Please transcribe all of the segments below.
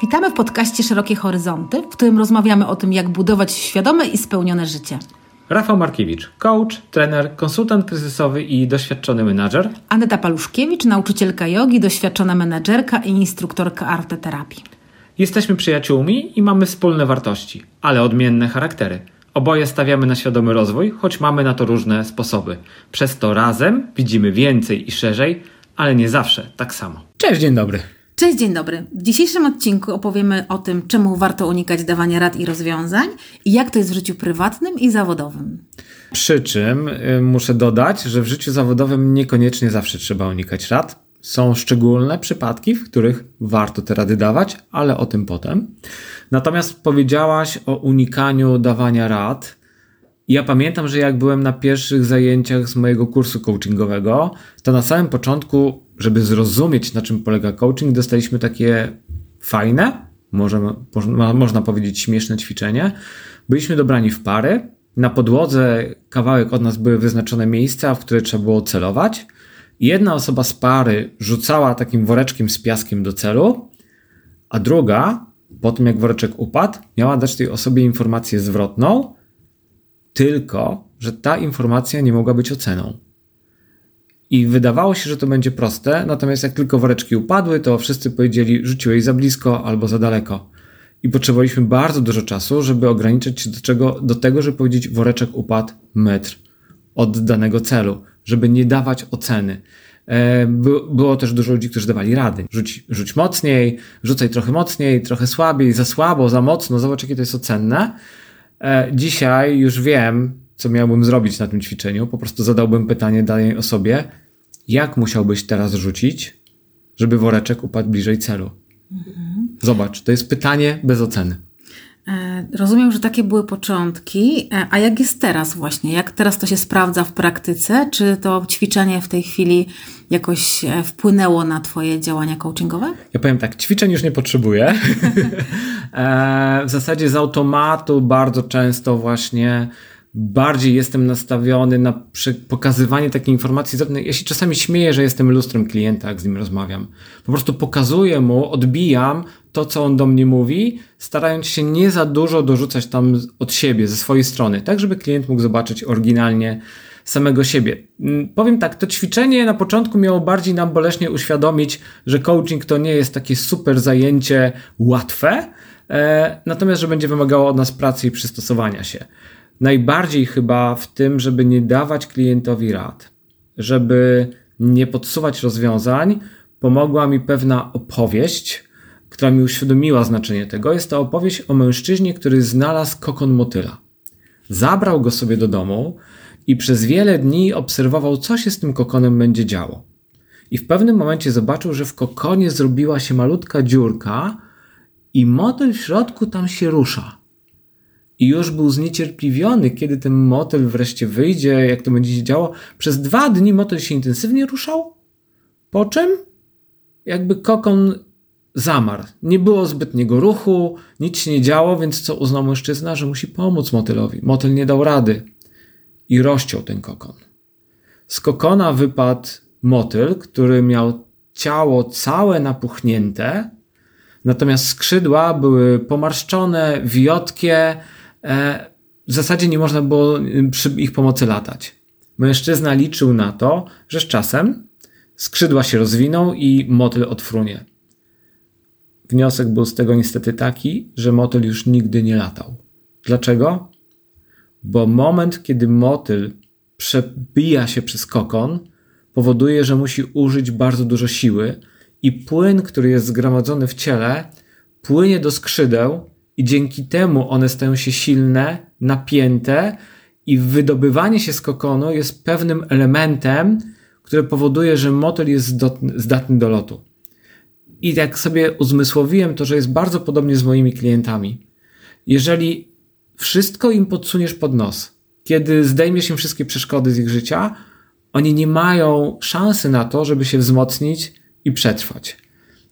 Witamy w podcaście Szerokie Horyzonty, w którym rozmawiamy o tym, jak budować świadome i spełnione życie. Rafał Markiewicz, coach, trener, konsultant kryzysowy i doświadczony menadżer. Aneta Paluszkiewicz, nauczycielka jogi, doświadczona menedżerka i instruktorka arteterapii. Jesteśmy przyjaciółmi i mamy wspólne wartości, ale odmienne charaktery. Oboje stawiamy na świadomy rozwój, choć mamy na to różne sposoby. Przez to razem widzimy więcej i szerzej, ale nie zawsze tak samo. Cześć, dzień dobry. Cześć, dzień dobry. W dzisiejszym odcinku opowiemy o tym, czemu warto unikać dawania rad i rozwiązań i jak to jest w życiu prywatnym i zawodowym. Przy czym y, muszę dodać, że w życiu zawodowym niekoniecznie zawsze trzeba unikać rad. Są szczególne przypadki, w których warto te rady dawać, ale o tym potem. Natomiast powiedziałaś o unikaniu dawania rad. Ja pamiętam, że jak byłem na pierwszych zajęciach z mojego kursu coachingowego, to na samym początku, żeby zrozumieć, na czym polega coaching, dostaliśmy takie fajne, może, można powiedzieć śmieszne ćwiczenie. Byliśmy dobrani w pary. Na podłodze kawałek od nas były wyznaczone miejsca, w które trzeba było celować. Jedna osoba z pary rzucała takim woreczkiem z piaskiem do celu, a druga, po tym jak woreczek upadł, miała dać tej osobie informację zwrotną, tylko że ta informacja nie mogła być oceną. I wydawało się, że to będzie proste, natomiast jak tylko woreczki upadły, to wszyscy powiedzieli, rzuciłeś za blisko albo za daleko. I potrzebowaliśmy bardzo dużo czasu, żeby ograniczyć się do, czego, do tego, żeby powiedzieć, woreczek upadł metr od danego celu, żeby nie dawać oceny. E, było też dużo ludzi, którzy dawali rady. Rzuć, rzuć mocniej, rzucaj trochę mocniej, trochę słabiej, za słabo, za mocno, zobacz jakie to jest ocenne. E, dzisiaj już wiem, co miałbym zrobić na tym ćwiczeniu. Po prostu zadałbym pytanie danej osobie, jak musiałbyś teraz rzucić, żeby woreczek upadł bliżej celu. Mhm. Zobacz, to jest pytanie bez oceny. E, rozumiem, że takie były początki, e, a jak jest teraz właśnie? Jak teraz to się sprawdza w praktyce? Czy to ćwiczenie w tej chwili jakoś e, wpłynęło na Twoje działania coachingowe? Ja powiem tak, ćwiczeń już nie potrzebuję. w zasadzie z automatu bardzo często właśnie bardziej jestem nastawiony na pokazywanie takiej informacji. Ja się czasami śmieję, że jestem lustrem klienta, jak z nim rozmawiam. Po prostu pokazuję mu, odbijam to, co on do mnie mówi, starając się nie za dużo dorzucać tam od siebie, ze swojej strony, tak żeby klient mógł zobaczyć oryginalnie samego siebie. Mm, powiem tak, to ćwiczenie na początku miało bardziej nam boleśnie uświadomić, że coaching to nie jest takie super zajęcie łatwe, e, natomiast że będzie wymagało od nas pracy i przystosowania się najbardziej chyba w tym, żeby nie dawać klientowi rad, żeby nie podsuwać rozwiązań, pomogła mi pewna opowieść, która mi uświadomiła znaczenie tego. Jest to opowieść o mężczyźnie, który znalazł kokon motyla. Zabrał go sobie do domu i przez wiele dni obserwował, co się z tym kokonem będzie działo. I w pewnym momencie zobaczył, że w kokonie zrobiła się malutka dziurka i motyl w środku tam się rusza i już był zniecierpliwiony, kiedy ten motyl wreszcie wyjdzie, jak to będzie się działo. Przez dwa dni motyl się intensywnie ruszał, po czym jakby kokon zamarł. Nie było zbytniego ruchu, nic się nie działo, więc co uznał mężczyzna, że musi pomóc motylowi. Motyl nie dał rady i rozciął ten kokon. Z kokona wypadł motyl, który miał ciało całe napuchnięte, natomiast skrzydła były pomarszczone, wiotkie, w zasadzie nie można było y, przy ich pomocy latać. Mężczyzna liczył na to, że z czasem skrzydła się rozwiną i motyl odfrunie. Wniosek był z tego niestety taki, że motyl już nigdy nie latał. Dlaczego? Bo moment, kiedy motyl przebija się przez kokon, powoduje, że musi użyć bardzo dużo siły i płyn, który jest zgromadzony w ciele, płynie do skrzydeł i dzięki temu one stają się silne, napięte i wydobywanie się z kokonu jest pewnym elementem, który powoduje, że motyl jest zdatny do lotu. I jak sobie uzmysłowiłem to, że jest bardzo podobnie z moimi klientami. Jeżeli wszystko im podsuniesz pod nos, kiedy zdejmiesz im wszystkie przeszkody z ich życia, oni nie mają szansy na to, żeby się wzmocnić i przetrwać.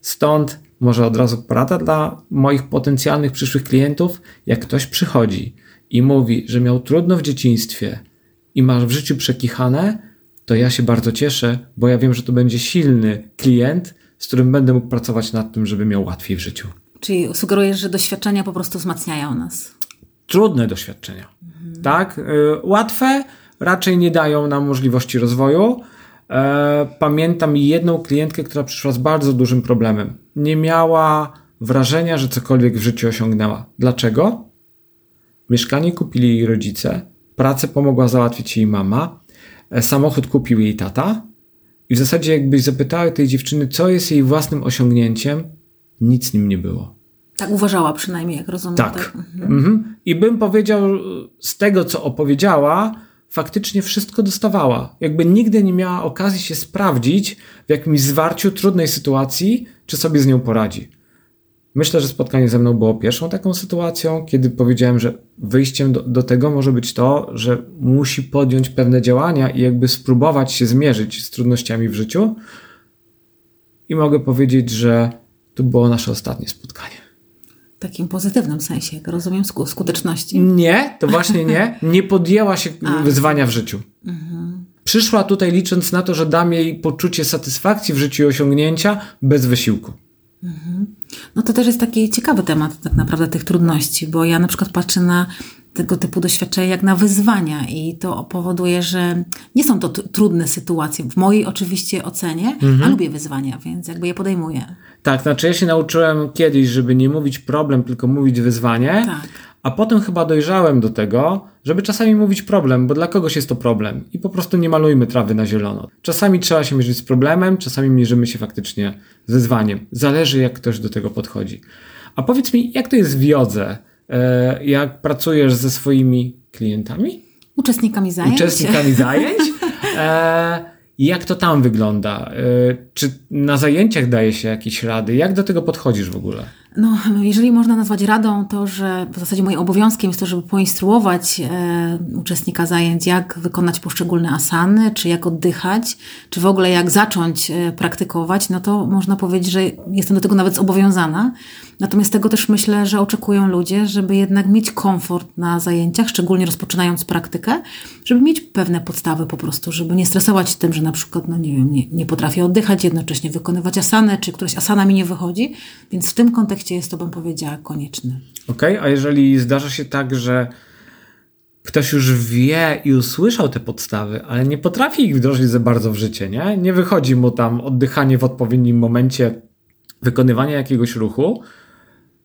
Stąd może od razu porada dla moich potencjalnych przyszłych klientów, jak ktoś przychodzi i mówi, że miał trudno w dzieciństwie i ma w życiu przekichane, to ja się bardzo cieszę, bo ja wiem, że to będzie silny klient, z którym będę mógł pracować nad tym, żeby miał łatwiej w życiu. Czyli sugerujesz, że doświadczenia po prostu wzmacniają nas. Trudne doświadczenia. Tak? Y, łatwe raczej nie dają nam możliwości rozwoju. E, pamiętam jedną klientkę, która przyszła z bardzo dużym problemem. Nie miała wrażenia, że cokolwiek w życiu osiągnęła. Dlaczego? Mieszkanie kupili jej rodzice, pracę pomogła załatwić jej mama, e, samochód kupił jej tata. I w zasadzie, jakbyś zapytała tej dziewczyny, co jest jej własnym osiągnięciem, nic nim nie było. Tak uważała przynajmniej, jak rozumiem. Tak. Mhm. I bym powiedział, z tego co opowiedziała, faktycznie wszystko dostawała. Jakby nigdy nie miała okazji się sprawdzić w jakimś zwarciu trudnej sytuacji, czy sobie z nią poradzi. Myślę, że spotkanie ze mną było pierwszą taką sytuacją, kiedy powiedziałem, że wyjściem do, do, tego może być to, że musi podjąć pewne działania i jakby spróbować się zmierzyć z trudnościami w życiu. I mogę powiedzieć, że to było nasze ostatnie spotkanie. Takim pozytywnym sensie, jak rozumiem, skuteczności. Nie, to właśnie nie. Nie podjęła się A. wyzwania w życiu. Mhm. Przyszła tutaj licząc na to, że dam jej poczucie satysfakcji w życiu i osiągnięcia bez wysiłku. Mhm. No to też jest taki ciekawy temat tak naprawdę tych trudności, bo ja na przykład patrzę na tego typu doświadczenia jak na wyzwania i to powoduje, że nie są to trudne sytuacje. W mojej oczywiście ocenie, mhm. a lubię wyzwania, więc jakby je podejmuję. Tak, znaczy ja się nauczyłem kiedyś, żeby nie mówić problem, tylko mówić wyzwanie. Tak. A potem chyba dojrzałem do tego, żeby czasami mówić problem, bo dla kogoś jest to problem i po prostu nie malujmy trawy na zielono. Czasami trzeba się mierzyć z problemem, czasami mierzymy się faktycznie z wyzwaniem. Zależy, jak ktoś do tego podchodzi. A powiedz mi, jak to jest w jodze? E, jak pracujesz ze swoimi klientami? Uczestnikami zajęć. Uczestnikami zajęć. E, jak to tam wygląda? E, czy na zajęciach daje się jakieś rady? Jak do tego podchodzisz w ogóle? No, jeżeli można nazwać radą to, że w zasadzie moim obowiązkiem jest to, żeby poinstruować e, uczestnika zajęć, jak wykonać poszczególne asany, czy jak oddychać, czy w ogóle jak zacząć e, praktykować, no to można powiedzieć, że jestem do tego nawet zobowiązana. Natomiast tego też myślę, że oczekują ludzie, żeby jednak mieć komfort na zajęciach, szczególnie rozpoczynając praktykę, żeby mieć pewne podstawy po prostu, żeby nie stresować tym, że na przykład, no nie wiem, nie, nie potrafię oddychać, jednocześnie wykonywać asany, czy któraś asana mi nie wychodzi, więc w tym kontekście jest to, bym powiedziała, konieczne. Okej, okay, a jeżeli zdarza się tak, że ktoś już wie i usłyszał te podstawy, ale nie potrafi ich wdrożyć za bardzo w życie, nie? Nie wychodzi mu tam oddychanie w odpowiednim momencie, wykonywanie jakiegoś ruchu,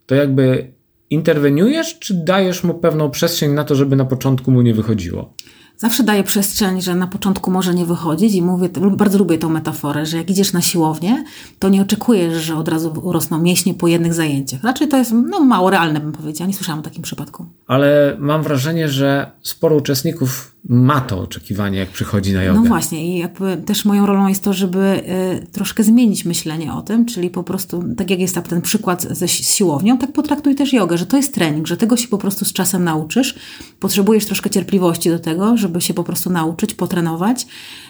to jakby interweniujesz, czy dajesz mu pewną przestrzeń na to, żeby na początku mu nie wychodziło? Zawsze daję przestrzeń, że na początku może nie wychodzić i mówię, bardzo lubię tą metaforę, że jak idziesz na siłownię, to nie oczekujesz, że od razu urosną mięśnie po jednych zajęciach. Raczej to jest no, mało realne, bym powiedziała. Nie słyszałam o takim przypadku. Ale mam wrażenie, że sporo uczestników ma to oczekiwanie, jak przychodzi na jogę. No właśnie i jakby też moją rolą jest to, żeby y, troszkę zmienić myślenie o tym, czyli po prostu, tak jak jest ten przykład ze siłownią, tak potraktuj też jogę, że to jest trening, że tego się po prostu z czasem nauczysz. Potrzebujesz troszkę cierpliwości do tego, żeby się po prostu nauczyć, potrenować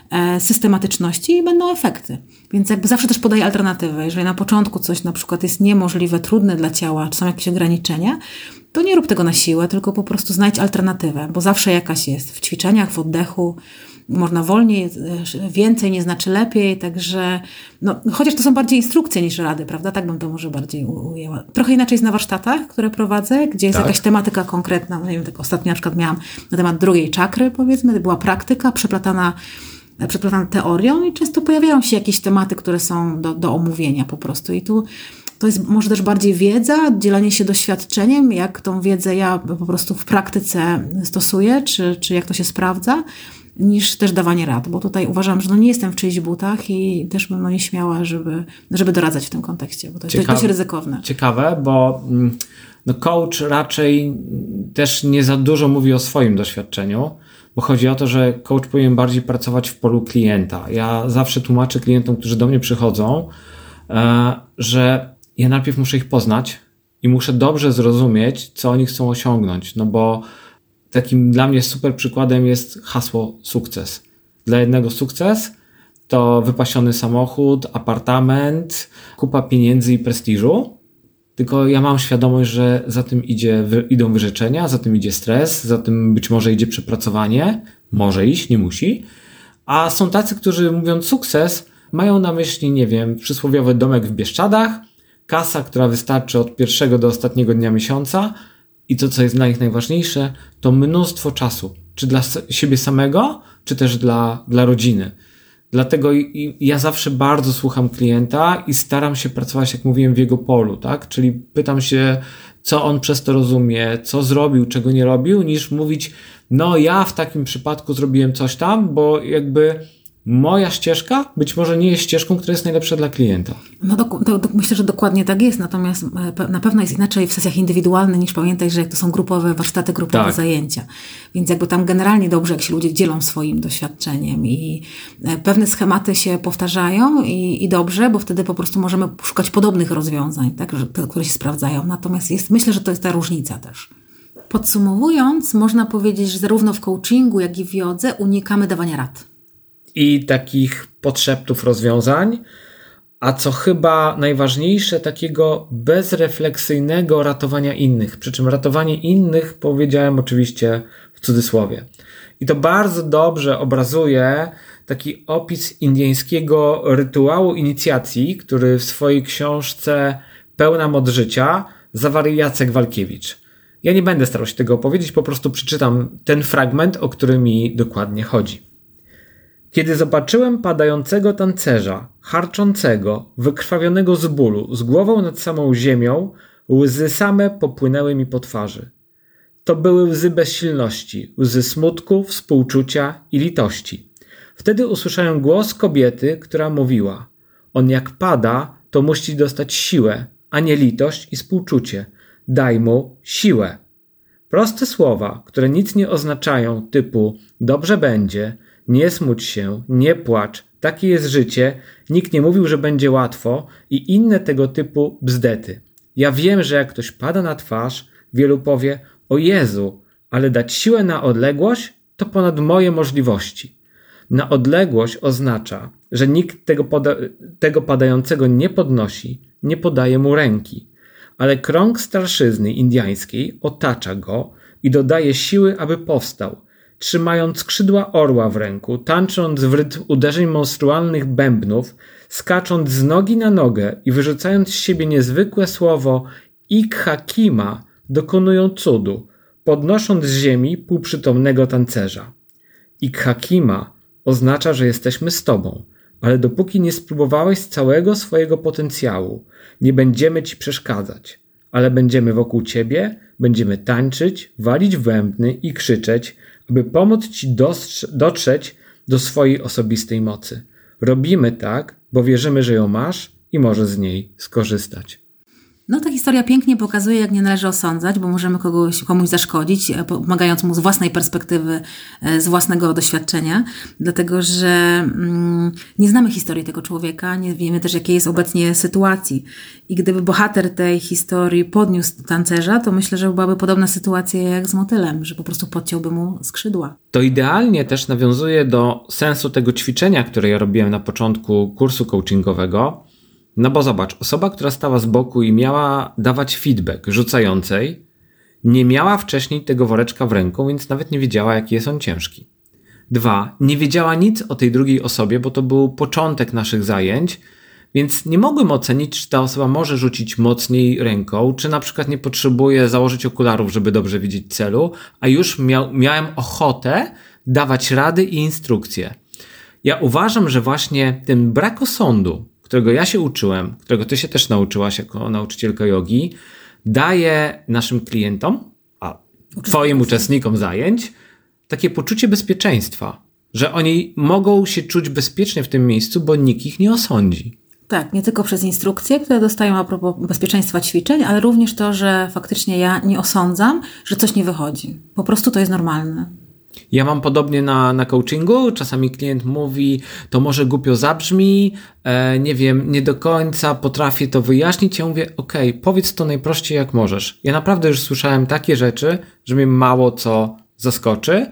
e, systematyczności i będą efekty. Więc jakby zawsze też podaję alternatywę. Jeżeli na początku coś na przykład jest niemożliwe, trudne dla ciała, czy są jakieś ograniczenia, to nie rób tego na siłę, tylko po prostu znajdź alternatywę, bo zawsze jakaś jest w ćwiczeniach, w oddechu. Można wolniej, więcej nie znaczy lepiej, także no, chociaż to są bardziej instrukcje niż rady, prawda? Tak bym to może bardziej ujęła. Trochę inaczej jest na warsztatach, które prowadzę, gdzie jest tak. jakaś tematyka konkretna. No, nie wiem, tak ostatnio na przykład miałam na temat drugiej czakry, powiedzmy, była praktyka przeplatana przeplatana teorią i często pojawiają się jakieś tematy, które są do, do omówienia po prostu. I tu to jest może też bardziej wiedza, dzielenie się doświadczeniem, jak tą wiedzę ja po prostu w praktyce stosuję, czy, czy jak to się sprawdza, niż też dawanie rad, bo tutaj uważam, że no nie jestem w czyichś butach i też bym no nie śmiała, żeby, żeby doradzać w tym kontekście, bo to jest dość ryzykowne. Ciekawe, bo mm, no coach raczej też nie za dużo mówi o swoim doświadczeniu, bo chodzi o to, że coach powinien bardziej pracować w polu klienta. Ja zawsze tłumaczę klientom, którzy do mnie przychodzą, e, że ja najpierw muszę ich poznać i muszę dobrze zrozumieć, co oni chcą osiągnąć, no bo takim dla mnie super przykładem jest hasło sukces. Dla jednego sukces to wypasiony samochód, apartament, kupa pieniędzy i prestiżu. Tylko ja mam świadomość, że za tym idzie, idą wyrzeczenia, za tym idzie stres, za tym być może idzie przepracowanie. Może iść, nie musi. A są tacy, którzy mówiąc sukces, mają na myśli, nie wiem, przysłowiowy domek w Bieszczadach, kasa, która wystarczy od pierwszego do ostatniego dnia miesiąca i to, co jest dla nich najważniejsze, to mnóstwo czasu. Czy dla siebie samego, czy też dla, dla rodziny. Dlatego ja zawsze bardzo słucham klienta i staram się pracować, jak mówiłem, w jego polu, tak? Czyli pytam się, co on przez to rozumie, co zrobił, czego nie robił, niż mówić, no ja w takim przypadku zrobiłem coś tam, bo jakby moja ścieżka być może nie jest ścieżką, która jest najlepsza dla klienta. No do, do, do, myślę, że dokładnie tak jest, natomiast e, na pewno jest inaczej w sesjach indywidualnych niż pamiętaj, że to są grupowe warsztaty, grupowe tak. zajęcia. Więc jakby tam generalnie dobrze, jak się ludzie dzielą swoim doświadczeniem i e, pewne schematy się powtarzają i, i dobrze, bo wtedy po prostu możemy szukać podobnych rozwiązań, tak, które się sprawdzają. Natomiast jest, myślę, że to jest ta różnica też. Podsumowując, można powiedzieć, że zarówno w coachingu, jak i w jodze unikamy dawania rad i takich podszeptów rozwiązań, a co chyba najważniejsze, takiego bezrefleksyjnego ratowania innych. Przy czym ratowanie innych powiedziałem oczywiście w cudzysłowie. I to bardzo dobrze obrazuje taki opis indyjskiego rytuału inicjacji, który w swojej książce Pełna mod życia zawarł Jacek Walkiewicz. Ja nie będę starał się tego opowiedzieć, po prostu przeczytam ten fragment, o który mi dokładnie chodzi. Kiedy zobaczyłem padającego tancerza, harczącego, wykrwawionego z bólu, z głową nad samą ziemią, łzy same popłynęły mi po twarzy. To były łzy bezsilności, łzy smutku, współczucia i litości. Wtedy usłyszałem głos kobiety, która mówiła: On jak pada, to musi dostać siłę, a nie litość i współczucie. Daj mu siłę. Proste słowa, które nic nie oznaczają, typu dobrze będzie, nie smuć się, nie płacz, takie jest życie, nikt nie mówił, że będzie łatwo i inne tego typu bzdety. Ja wiem, że jak ktoś pada na twarz, wielu powie: O Jezu, ale dać siłę na odległość to ponad moje możliwości. Na odległość oznacza, że nikt tego, poda tego padającego nie podnosi, nie podaje mu ręki, ale krąg starszyzny indiańskiej otacza go i dodaje siły, aby powstał trzymając skrzydła orła w ręku, tańcząc w rytm uderzeń monstrualnych bębnów, skacząc z nogi na nogę i wyrzucając z siebie niezwykłe słowo Ikhakima, dokonują cudu, podnosząc z ziemi półprzytomnego tancerza. Ikhakima oznacza, że jesteśmy z Tobą, ale dopóki nie spróbowałeś całego swojego potencjału, nie będziemy Ci przeszkadzać, ale będziemy wokół Ciebie, będziemy tańczyć, walić bębny i krzyczeć, by pomóc Ci dotrzeć do swojej osobistej mocy. Robimy tak, bo wierzymy, że ją masz i możesz z niej skorzystać. No ta historia pięknie pokazuje, jak nie należy osądzać, bo możemy kogoś, komuś zaszkodzić, e, pomagając mu z własnej perspektywy, e, z własnego doświadczenia, dlatego że mm, nie znamy historii tego człowieka, nie wiemy też, jakiej jest obecnie sytuacji. I gdyby bohater tej historii podniósł tancerza, to myślę, że byłaby podobna sytuacja jak z motylem, że po prostu podciąłby mu skrzydła. To idealnie też nawiązuje do sensu tego ćwiczenia, które ja robiłem na początku kursu coachingowego, no bo zobacz, osoba, która stała z boku i miała dawać feedback rzucającej, nie miała wcześniej tego woreczka w ręku, więc nawet nie wiedziała, jaki jest on ciężki. Dwa, nie wiedziała nic o tej drugiej osobie, bo to był początek naszych zajęć, więc nie mogłem ocenić, czy ta osoba może rzucić mocniej ręką, czy na przykład nie potrzebuje założyć okularów, żeby dobrze widzieć celu, a już miał, miałem ochotę dawać rady i instrukcje. Ja uważam, że właśnie ten brak osądu, którego ja się uczyłem, którego ty się też nauczyłaś jako nauczycielka jogi, daje naszym klientom, a twoim uczestnikom zajęć, takie poczucie bezpieczeństwa, że oni mogą się czuć bezpiecznie w tym miejscu, bo nikt ich nie osądzi. Tak, nie tylko przez instrukcje, które dostają a propos bezpieczeństwa ćwiczeń, ale również to, że faktycznie ja nie osądzam, że coś nie wychodzi. Po prostu to jest normalne. Ja mam podobnie na, na coachingu. Czasami klient mówi, to może głupio zabrzmi, e, nie wiem, nie do końca potrafię to wyjaśnić. Ja mówię, ok, powiedz to najprościej jak możesz. Ja naprawdę już słyszałem takie rzeczy, że mnie mało co zaskoczy.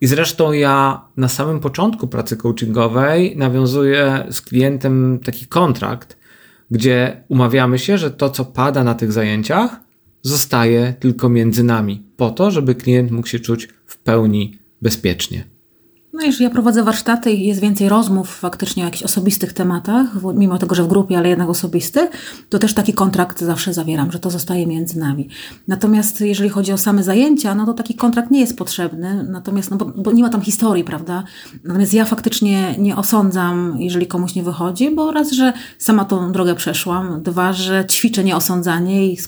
I zresztą ja na samym początku pracy coachingowej nawiązuję z klientem taki kontrakt, gdzie umawiamy się, że to, co pada na tych zajęciach, zostaje tylko między nami, po to, żeby klient mógł się czuć w pełni bezpiecznie. No jeżeli ja prowadzę warsztaty i jest więcej rozmów faktycznie o jakichś osobistych tematach, mimo tego, że w grupie, ale jednak osobistych, to też taki kontrakt zawsze zawieram, że to zostaje między nami. Natomiast jeżeli chodzi o same zajęcia, no to taki kontrakt nie jest potrzebny, natomiast, no bo, bo nie ma tam historii, prawda? Natomiast ja faktycznie nie osądzam, jeżeli komuś nie wychodzi, bo raz, że sama tą drogę przeszłam, dwa, że ćwiczę nieosądzanie i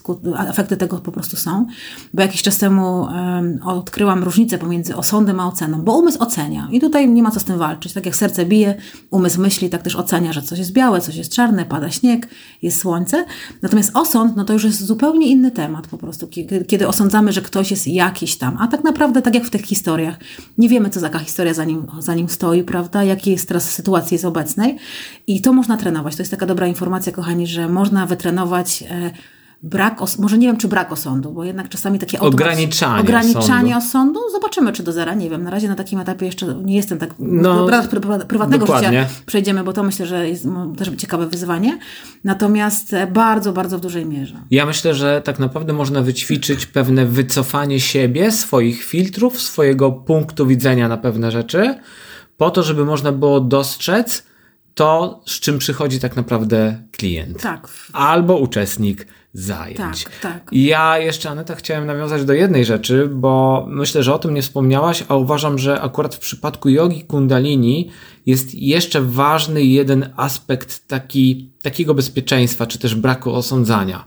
efekty tego po prostu są, bo jakiś czas temu um, odkryłam różnicę pomiędzy osądem a oceną, bo umysł ocenia i tutaj nie ma co z tym walczyć. Tak jak serce bije, umysł myśli, tak też ocenia, że coś jest białe, coś jest czarne, pada śnieg, jest słońce. Natomiast osąd, no to już jest zupełnie inny temat po prostu, kiedy, osądzamy, że ktoś jest jakiś tam, a tak naprawdę tak jak w tych historiach, nie wiemy, co taka historia za nim, za nim stoi, prawda, jakiej jest teraz sytuacji jest obecnej i to można trenować. To jest taka dobra informacja, kochani, że można wytrenować e, brak, może nie wiem, czy brak osądu, bo jednak czasami takie ograniczanie, ograniczanie osądu. osądu. Zobaczymy, czy do zera, nie wiem. Na razie na takim etapie jeszcze nie jestem tak. No, do prywatnego dokładnie. życia przejdziemy, bo to myślę, że jest też ciekawe wyzwanie. Natomiast e, bardzo, bardzo w dużej mierze. Ja myślę, że tak naprawdę można wyćwiczyć pewne wycofanie siebie, swoich filtrów, swojego punktu widzenia na pewne rzeczy, po to, żeby można było dostrzec to, z czym przychodzi tak naprawdę klient. Tak. Albo uczestnik zajęć. Tak, tak. Ja jeszcze, Aneta, chciałem nawiązać do jednej rzeczy, bo myślę, że o tym nie wspomniałaś, a uważam, że akurat w przypadku jogi kundalini jest jeszcze ważny jeden aspekt taki, takiego bezpieczeństwa, czy też braku osądzania.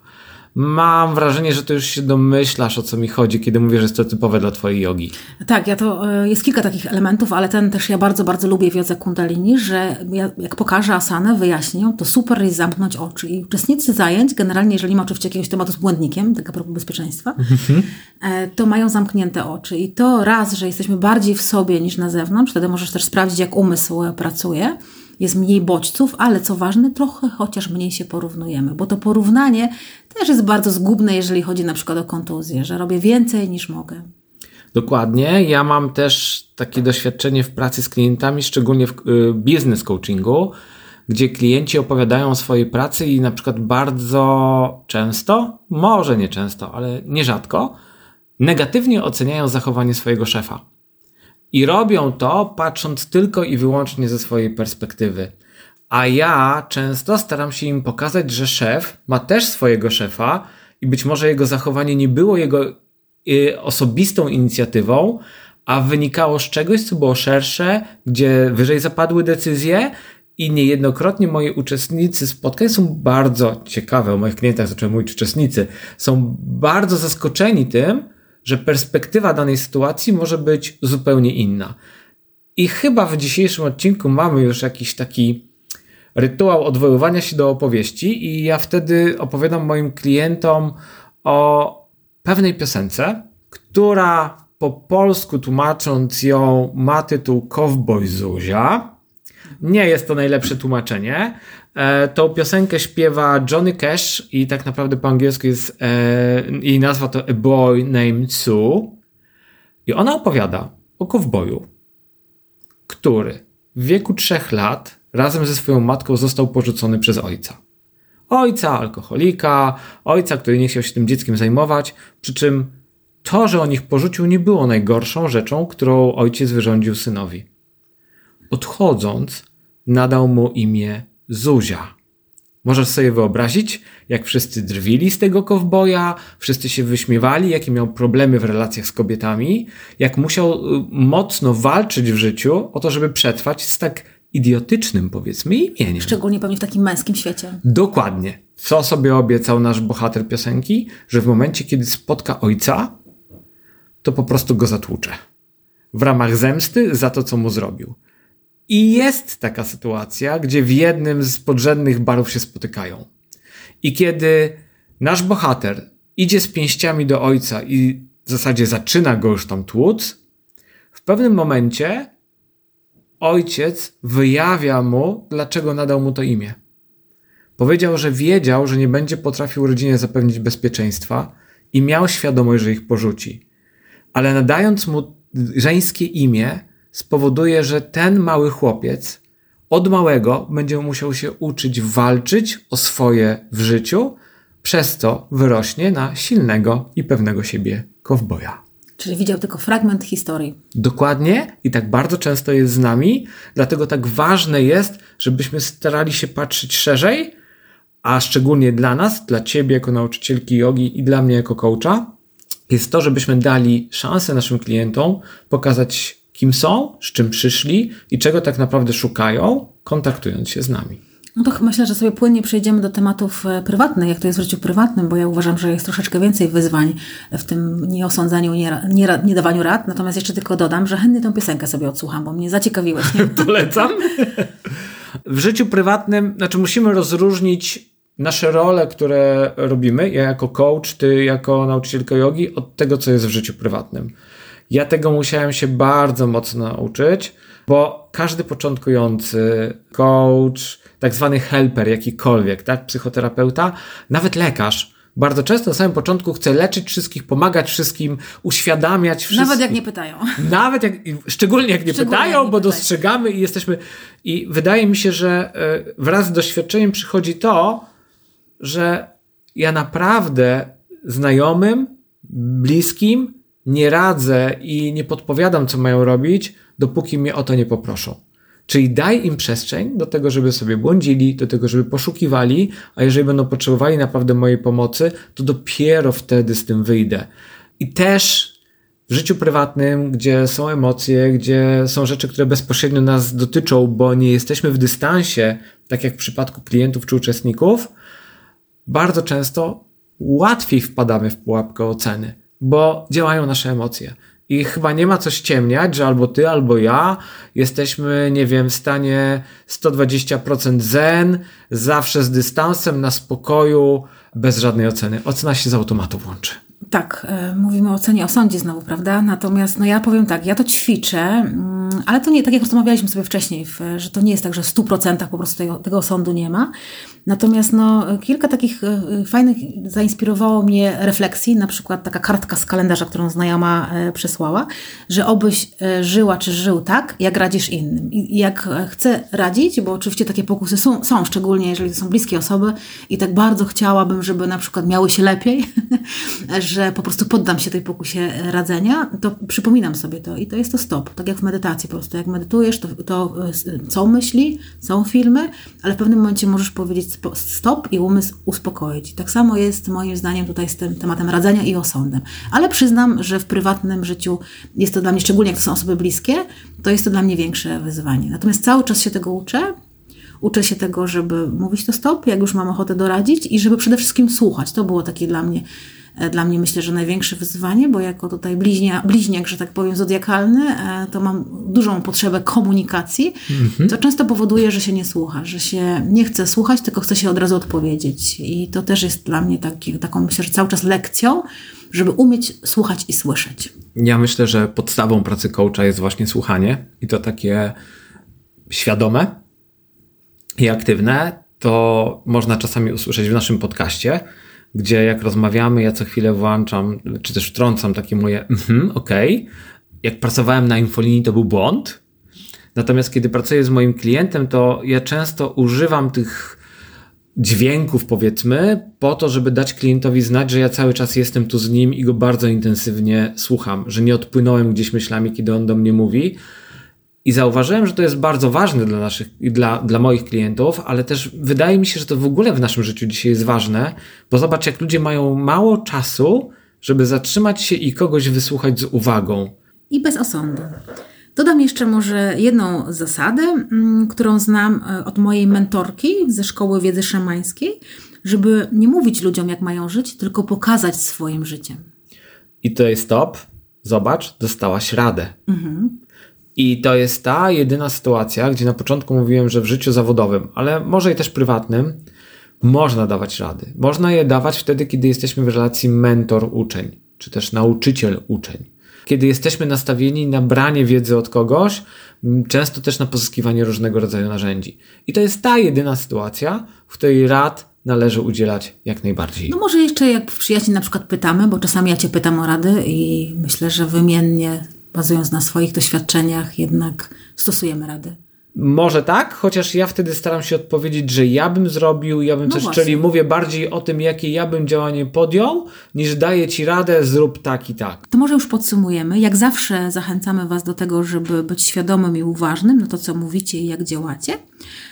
Mam wrażenie, że to już się domyślasz, o co mi chodzi, kiedy mówię, że jest to typowe dla twojej jogi. Tak, ja to, e, jest kilka takich elementów, ale ten też ja bardzo, bardzo lubię w jodze kundalini, że ja, jak pokażę asanę, wyjaśnię, to super jest zamknąć oczy. I uczestnicy zajęć, generalnie jeżeli ma oczywiście jakiegoś tematu z błędnikiem, tak a propos bezpieczeństwa, mhm. e, to mają zamknięte oczy. I to raz, że jesteśmy bardziej w sobie niż na zewnątrz, wtedy możesz też sprawdzić, jak umysł pracuje jest mniej bodźców, ale co ważne, trochę chociaż mniej się porównujemy, bo to porównanie też jest bardzo zgubne, jeżeli chodzi na przykład o kontuzję, że robię więcej niż mogę. Dokładnie. Ja mam też takie doświadczenie w pracy z klientami, szczególnie w y, business coachingu, gdzie klienci opowiadają o swojej pracy i na przykład bardzo często, może nie często, ale nierzadko, negatywnie oceniają zachowanie swojego szefa. I robią to patrząc tylko i wyłącznie ze swojej perspektywy. A ja często staram się im pokazać, że szef ma też swojego szefa i być może jego zachowanie nie było jego y, osobistą inicjatywą, a wynikało z czegoś, co było szersze, gdzie wyżej zapadły decyzje i niejednokrotnie moi uczestnicy spotkań są bardzo ciekawe, o moich klientach zacząłem mówić uczestnicy, są bardzo zaskoczeni tym, że perspektywa danej sytuacji może być zupełnie inna. I chyba w dzisiejszym odcinku mamy już jakiś taki rytuał odwoływania się do opowieści, i ja wtedy opowiadam moim klientom o pewnej piosence, która po polsku tłumacząc ją ma tytuł Cowboy Zuzia. Nie jest to najlepsze tłumaczenie. E, tą piosenkę śpiewa Johnny Cash i tak naprawdę po angielsku jest e, nazwa to A Boy Named Sue. I ona opowiada o kowboju, który w wieku trzech lat razem ze swoją matką został porzucony przez ojca. Ojca alkoholika, ojca, który nie chciał się tym dzieckiem zajmować, przy czym to, że on ich porzucił, nie było najgorszą rzeczą, którą ojciec wyrządził synowi. Odchodząc, nadał mu imię Zuzia. Możesz sobie wyobrazić, jak wszyscy drwili z tego kowboja, wszyscy się wyśmiewali, jakie miał problemy w relacjach z kobietami, jak musiał y, mocno walczyć w życiu o to, żeby przetrwać z tak idiotycznym, powiedzmy, imieniem. Szczególnie pewnie w takim męskim świecie. Dokładnie. Co sobie obiecał nasz bohater piosenki? Że w momencie, kiedy spotka ojca, to po prostu go zatłucze. W ramach zemsty za to, co mu zrobił. I jest taka sytuacja, gdzie w jednym z podrzędnych barów się spotykają. I kiedy nasz bohater idzie z pięściami do ojca i w zasadzie zaczyna go już tam tłuc, w pewnym momencie ojciec wyjawia mu, dlaczego nadał mu to imię. Powiedział, że wiedział, że nie będzie potrafił rodzinie zapewnić bezpieczeństwa i miał świadomość, że ich porzuci. Ale nadając mu żeńskie imię, spowoduje, że ten mały chłopiec od małego będzie musiał się uczyć walczyć o swoje w życiu, przez to wyrośnie na silnego i pewnego siebie kowboja. Czyli widział tylko fragment historii. Dokładnie i tak bardzo często jest z nami, dlatego tak ważne jest, żebyśmy starali się patrzeć szerzej, a szczególnie dla nas, dla ciebie jako nauczycielki jogi i dla mnie jako coacha, jest to, żebyśmy dali szansę naszym klientom pokazać, kim są, z czym przyszli i czego tak naprawdę szukają, kontaktując się z nami. No to myślę, że sobie płynnie przejdziemy do tematów e, prywatnych, jak to jest w życiu prywatnym, bo ja uważam, że jest troszeczkę więcej wyzwań w tym nieosądzaniu, nie, nie, nie dawaniu rad. Natomiast jeszcze tylko dodam, że chętnie tą piosenkę sobie odsłucham, bo mnie zaciekawiłeś. Nie? Polecam. W życiu prywatnym, znaczy musimy rozróżnić nasze role, które robimy, ja jako coach, ty jako nauczycielka jogi, od tego, co jest w życiu prywatnym. Ja tego musiałem się bardzo mocno nauczyć, bo każdy początkujący coach, tak zwany helper, jakikolwiek, tak, psychoterapeuta, nawet lekarz, bardzo często na samym początku chce leczyć wszystkich, pomagać wszystkim, uświadamiać wszystkim. Nawet jak nie pytają. Nawet jak, szczególnie jak nie szczególnie pytają, jak nie bo pytają. dostrzegamy i jesteśmy. I wydaje mi się, że e, wraz z doświadczeniem przychodzi to, że ja naprawdę znajomym, bliskim nie radzę i nie podpowiadam, co mają robić, dopóki mnie o to nie poproszą. Czyli daj im przestrzeń do tego, żeby sobie błądzili, do tego, żeby poszukiwali, a jeżeli będą potrzebowali naprawdę mojej pomocy, to dopiero wtedy z tym wyjdę. I też w życiu prywatnym, gdzie są emocje, gdzie są rzeczy, które bezpośrednio nas dotyczą, bo nie jesteśmy w dystansie, tak jak w przypadku klientów czy uczestników, bardzo często łatwiej wpadamy w pułapkę oceny, bo działają nasze emocje. I chyba nie ma co ściemniać, że albo ty, albo ja jesteśmy, nie wiem, w stanie 120% zen, zawsze z dystansem, na spokoju, bez żadnej oceny. Ocena się z automatu włączy. Tak, e, mówimy o ocenie, o sądzie znowu, prawda? Natomiast no ja powiem tak, ja to ćwiczę, mm, ale to nie, tak jak rozmawialiśmy sobie wcześniej, że to nie jest tak, że w 100% po prostu tego, tego sądu nie ma. Natomiast no, kilka takich e, fajnych zainspirowało mnie refleksji, na przykład taka kartka z kalendarza, którą znajoma e, przesłała, że obyś żyła czy żył tak, jak radzisz innym. I jak chcę radzić, bo oczywiście takie pokusy są, są szczególnie jeżeli to są bliskie osoby i tak bardzo chciałabym, żeby na przykład miały się lepiej, że po prostu poddam się tej pokusie radzenia, to przypominam sobie to i to jest to stop. Tak jak w medytacji po prostu. Jak medytujesz, to, to są myśli, są filmy, ale w pewnym momencie możesz powiedzieć stop i umysł uspokoić. Tak samo jest moim zdaniem tutaj z tym tematem radzenia i osądem. Ale przyznam, że w prywatnym życiu jest to dla mnie, szczególnie jak to są osoby bliskie, to jest to dla mnie większe wyzwanie. Natomiast cały czas się tego uczę, uczę się tego, żeby mówić to stop, jak już mam ochotę doradzić i żeby przede wszystkim słuchać. To było takie dla mnie E, dla mnie myślę, że największe wyzwanie, bo jako tutaj bliźnia, bliźniak, że tak powiem, zodiakalny, e, to mam dużą potrzebę komunikacji, mhm. co często powoduje, że się nie słucha, że się nie chce słuchać, tylko chce się od razu odpowiedzieć. I to też jest dla mnie taki, taką, myślę, że cały czas lekcją, żeby umieć słuchać i słyszeć. Ja myślę, że podstawą pracy coacha jest właśnie słuchanie i to takie świadome i aktywne. To można czasami usłyszeć w naszym podcaście, gdzie jak rozmawiamy, ja co chwilę włączam, czy też wtrącam takie moje, mhm, okej. Okay. Jak pracowałem na infolinii, to był błąd. Natomiast kiedy pracuję z moim klientem, to ja często używam tych dźwięków, powiedzmy, po to, żeby dać klientowi znać, że ja cały czas jestem tu z nim i go bardzo intensywnie słucham, że nie odpłynąłem gdzieś myślami, kiedy on do mnie mówi, i zauważyłem, że to jest bardzo ważne dla naszych, dla, dla moich klientów, ale też wydaje mi się, że to w ogóle w naszym życiu dzisiaj jest ważne, bo zobacz, jak ludzie mają mało czasu, żeby zatrzymać się i kogoś wysłuchać z uwagą. I bez osądu. Dodam jeszcze może jedną zasadę, mm, którą znam e, od mojej mentorki ze Szkoły Wiedzy Szamańskiej, żeby nie mówić ludziom, jak mają żyć, tylko pokazać swoim życiem. I to jest top. Zobacz, dostałaś radę. Mhm. I to jest ta jedyna sytuacja, gdzie na początku mówiłem, że w życiu zawodowym, ale może i też prywatnym, można dawać rady. Można je dawać wtedy, kiedy jesteśmy w relacji mentor-uczeń, czy też nauczyciel-uczeń. Kiedy jesteśmy nastawieni na branie wiedzy od kogoś, często też na pozyskiwanie różnego rodzaju narzędzi. I to jest ta jedyna sytuacja, w której rad należy udzielać jak najbardziej. No może jeszcze jak w przyjaźni na przykład pytamy, bo czasami ja Cię pytam o rady i myślę, że wymiennie bazując na swoich doświadczeniach, jednak stosujemy rady. Może tak, chociaż ja wtedy staram się odpowiedzieć, że ja bym zrobił, ja bym No coś, właśnie. czyli mówię bardziej o tym, jakie ja bym działanie podjął, niż daję ci radę, zrób tak i tak. To może już podsumujemy. Jak zawsze zachęcamy Was do tego, żeby być świadomym i uważnym na to, co mówicie i jak działacie.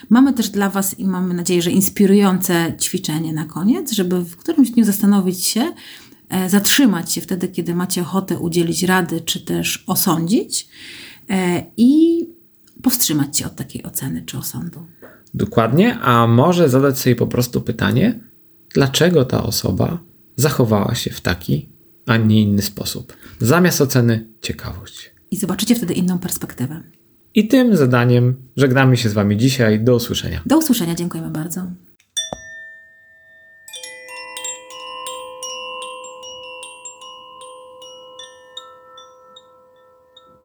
Mamy też dla Was i mamy nadzieję, że inspirujące ćwiczenie na koniec, żeby w którymś dniu zastanowić się, zatrzymać się wtedy, kiedy macie ochotę udzielić rady, czy też osądzić e, i powstrzymać się od takiej oceny czy osądu. Dokładnie, a może zadać sobie po prostu pytanie, dlaczego ta osoba zachowała się w taki, a nie inny sposób. Zamiast oceny, ciekawość. I zobaczycie wtedy inną perspektywę. I tym zadaniem żegnamy się z Wami dzisiaj. Do usłyszenia. Do usłyszenia, dziękujemy bardzo.